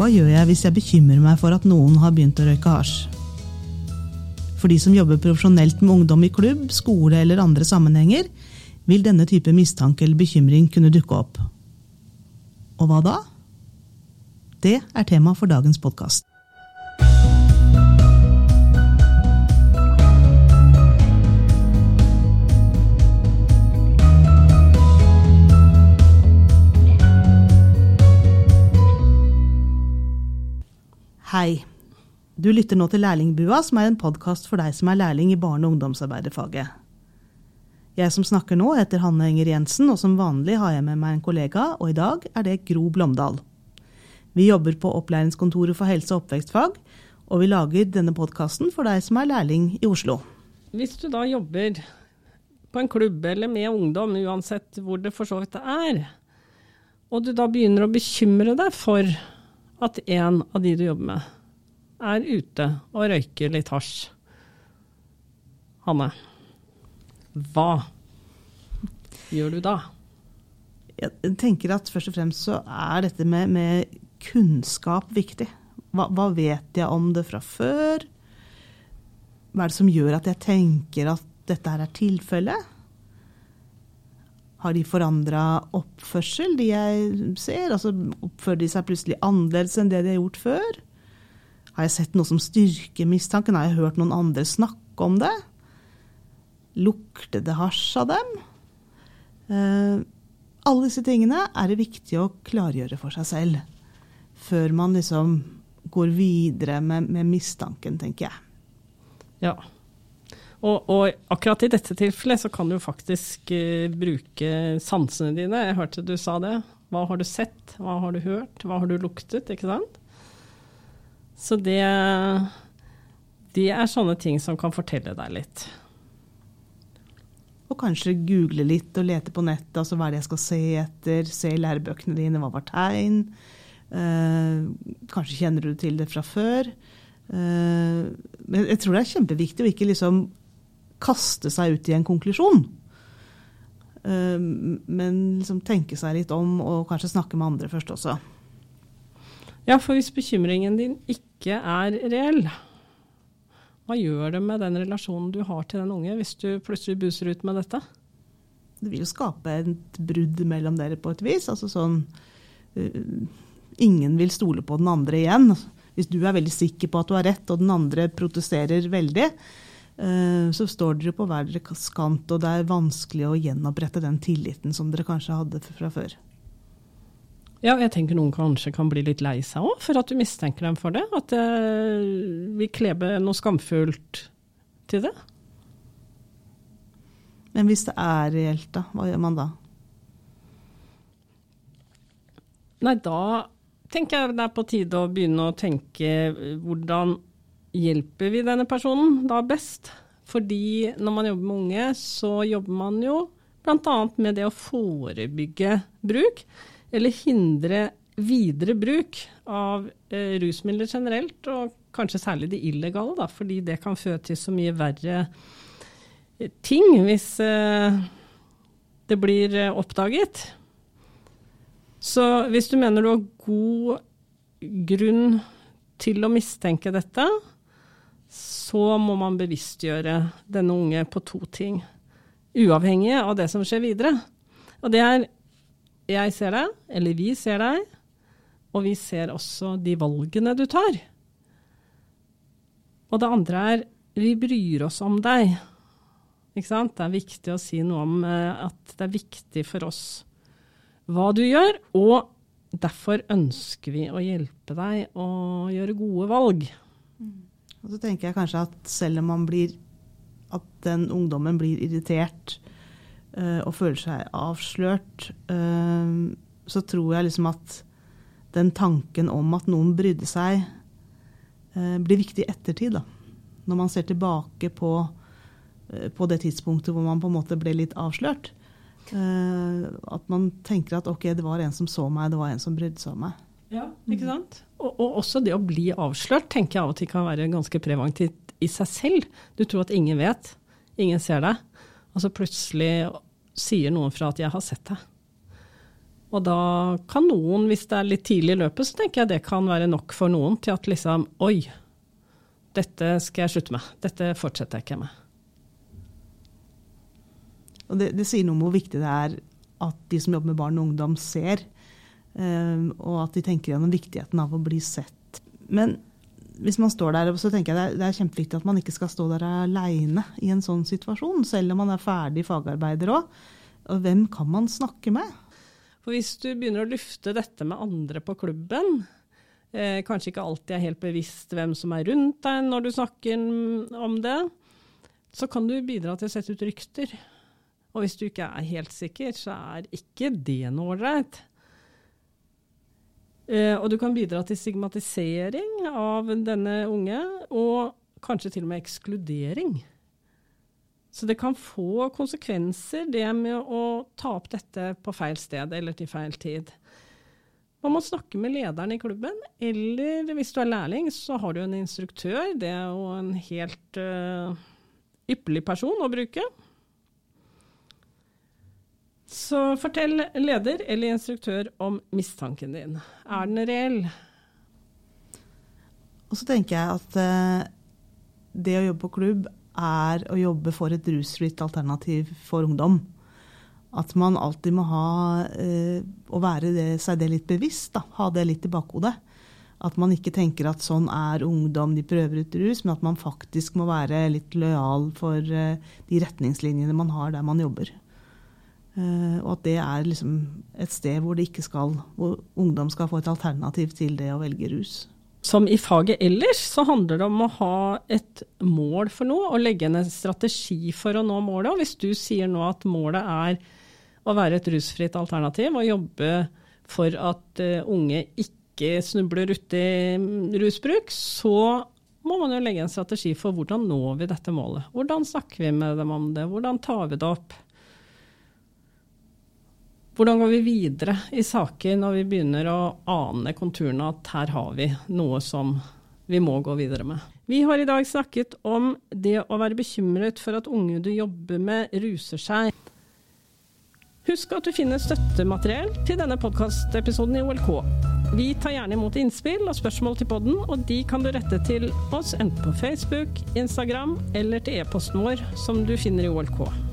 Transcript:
Hva gjør jeg hvis jeg bekymrer meg for at noen har begynt å røyke hasj? For de som jobber profesjonelt med ungdom i klubb, skole eller andre sammenhenger, vil denne type mistanke eller bekymring kunne dukke opp. Og hva da? Det er tema for dagens podkast. Hei. Du lytter nå til Lærlingbua, som er en podkast for deg som er lærling i barne- og ungdomsarbeiderfaget. Jeg som snakker nå, heter Hanne Enger Jensen, og som vanlig har jeg med meg en kollega, og i dag er det Gro Blomdal. Vi jobber på Opplæringskontoret for helse- og oppvekstfag, og vi lager denne podkasten for deg som er lærling i Oslo. Hvis du da jobber på en klubb eller med ungdom, uansett hvor det for så vidt er, og du da begynner å bekymre deg for at en av de du jobber med, er ute og røyker litt hasj. Hanne, hva gjør du da? Jeg tenker at først og fremst så er dette med, med kunnskap viktig. Hva, hva, vet jeg om det fra før? Hva er det som gjør at jeg tenker at dette her er tilfellet? Har de forandra oppførsel, de jeg ser? Altså, Oppfører de seg plutselig annerledes enn det de har gjort før? Har jeg sett noe som styrker mistanken? Har jeg hørt noen andre snakke om det? Lukter det hasj av dem? Eh, alle disse tingene er det viktig å klargjøre for seg selv. Før man liksom går videre med, med mistanken, tenker jeg. Ja. Og, og, akkurat i dette tilfellet så kan du faktisk uh, bruke sansene dine. Jeg hørte du sa det. Hva har du sett, hva har du hørt, hva har du luktet? ikke sant? Så det, det er sånne ting som kan fortelle deg litt. Og kanskje google litt og lete på nettet. altså Hva er det jeg skal se etter? Se i lærebøkene dine, hva var tegn? Uh, kanskje kjenner du til det fra før. Uh, men jeg tror det er kjempeviktig å ikke liksom kaste seg ut i en konklusjon. Uh, men liksom tenke seg litt om, og kanskje snakke med andre først også. Ja, for hvis bekymringen din ikke er reell, hva gjør det med den relasjonen du har til den unge, hvis du plutselig buser ut med dette? Det vil jo skape et brudd mellom dere på et vis. Altså sånn uh, Ingen vil stole på den andre igjen. Hvis du er veldig sikker på at du har rett, og den andre protesterer veldig, så står dere på hver deres kant, og det er vanskelig å gjenopprette den tilliten som dere kanskje hadde fra før. Ja, jeg tenker noen kanskje kan bli litt lei seg òg, for at du mistenker dem for det. At det vil klebe noe skamfullt til det. Men hvis det er reelt, da? Hva gjør man da? Nei, da tenker jeg det er på tide å begynne å tenke hvordan hjelper vi denne personen da best? Fordi når man jobber med unge, så jobber man jo bl.a. med det å forebygge bruk, eller hindre videre bruk av eh, rusmidler generelt, og kanskje særlig de illegale, da, fordi det kan føre til så mye verre ting hvis eh, det blir eh, oppdaget. Så hvis du mener du har god grunn til å mistenke dette, så må man bevisstgjøre denne unge på to ting. Uavhengig av det som skjer videre. Og det er jeg ser deg, eller vi ser deg, og vi ser også de valgene du tar. Og det andre er vi bryr oss om deg. Ikke sant? Det er viktig å si noe om at det er viktig for oss hva du gjør, og derfor ønsker vi å hjelpe deg å gjøre gode valg. Og så tenker jeg kanskje at selv om man blir at den ungdommen blir irritert uh, og føler seg avslørt, uh, så tror jeg liksom at den tanken om at noen brydde seg, uh, blir viktig i ettertid. da. Når man ser tilbake på, på det tidspunktet hvor man på en måte ble litt avslørt. at man tenker at ok, det var en som så meg, det var en som brydde seg om meg. Ja, ikke sant? Og, og, også det å bli avslørt tenker jeg av og til kan være ganske preventivt i seg selv. Du tror at ingen vet, ingen ser deg, og så plutselig sier noen fra at 'jeg har sett deg'. Og da kan noen, hvis det er litt tidlig i løpet, så tenker jeg det kan være nok for noen til at liksom Oi, dette skal jeg slutte med. Dette fortsetter jeg ikke med. Og det, det, sier noe om hvor viktig det er at de som jobber med barn og ungdom, ser. Um, og at de tenker gjennom viktigheten av å bli sett. Men hvis man står der, så tenker jeg det er kjempeviktig at man ikke skal stå der aleine i en sånn situasjon, selv om man er ferdig fagarbeider òg. Og hvem kan man snakke med? For hvis du begynner å lufte dette med andre på klubben, eh, kanskje ikke alltid er helt bevisst hvem som er rundt deg når du snakker om det, så kan du bidra til å sette ut rykter. Og hvis du ikke er helt sikker, så er ikke det noe ålreit. Eh, og du kan bidra til stigmatisering av denne unge, og kanskje til og med ekskludering. Så det kan få konsekvenser, det med å ta opp dette på feil sted eller til feil tid. Man må snakke med lederen i klubben, eller hvis du er lærling, så har du en instruktør. Det er jo en helt uh, ypperlig person å bruke. Så fortell leder eller instruktør om mistanken din. Er den reell? Og så tenker jeg at uh, det å jobbe på klubb er å jobbe for et rusfritt alternativ for ungdom. At man alltid må ha uh, å være det, seg det litt bevisst. Da. Ha det litt i bakhodet. At man ikke tenker at sånn er ungdom, de prøver ut rus, men at man faktisk må være litt lojal for uh, de retningslinjene man har der man jobber. Uh, og at det er liksom et sted hvor, skal, hvor, ungdom skal få et alternativ til det å velge rus. Som i faget ellers, så handler det om å ha et mål for noe og legge en strategi for å nå målet. Og hvis du sier nå at målet er å være et rusfritt alternativ og jobbe for at uh, unge ikke snubler uti rusbruk, så må man jo legge en strategi for hvordan når vi dette målet. Hvordan snakker vi med dem om det, hvordan tar vi det opp? Hvordan går vi videre i saker når vi begynner å ane konturene at her har vi noe som vi må gå videre med? Vi har i dag snakket om det å være bekymret for at unge du jobber med, ruser seg. Husk at du finner støttemateriell til denne podkastepisoden i OLK. Vi tar gjerne imot innspill og spørsmål til podden, og de kan du rette til oss enten på Facebook, Instagram eller til e-posten vår, som du finner i OLK.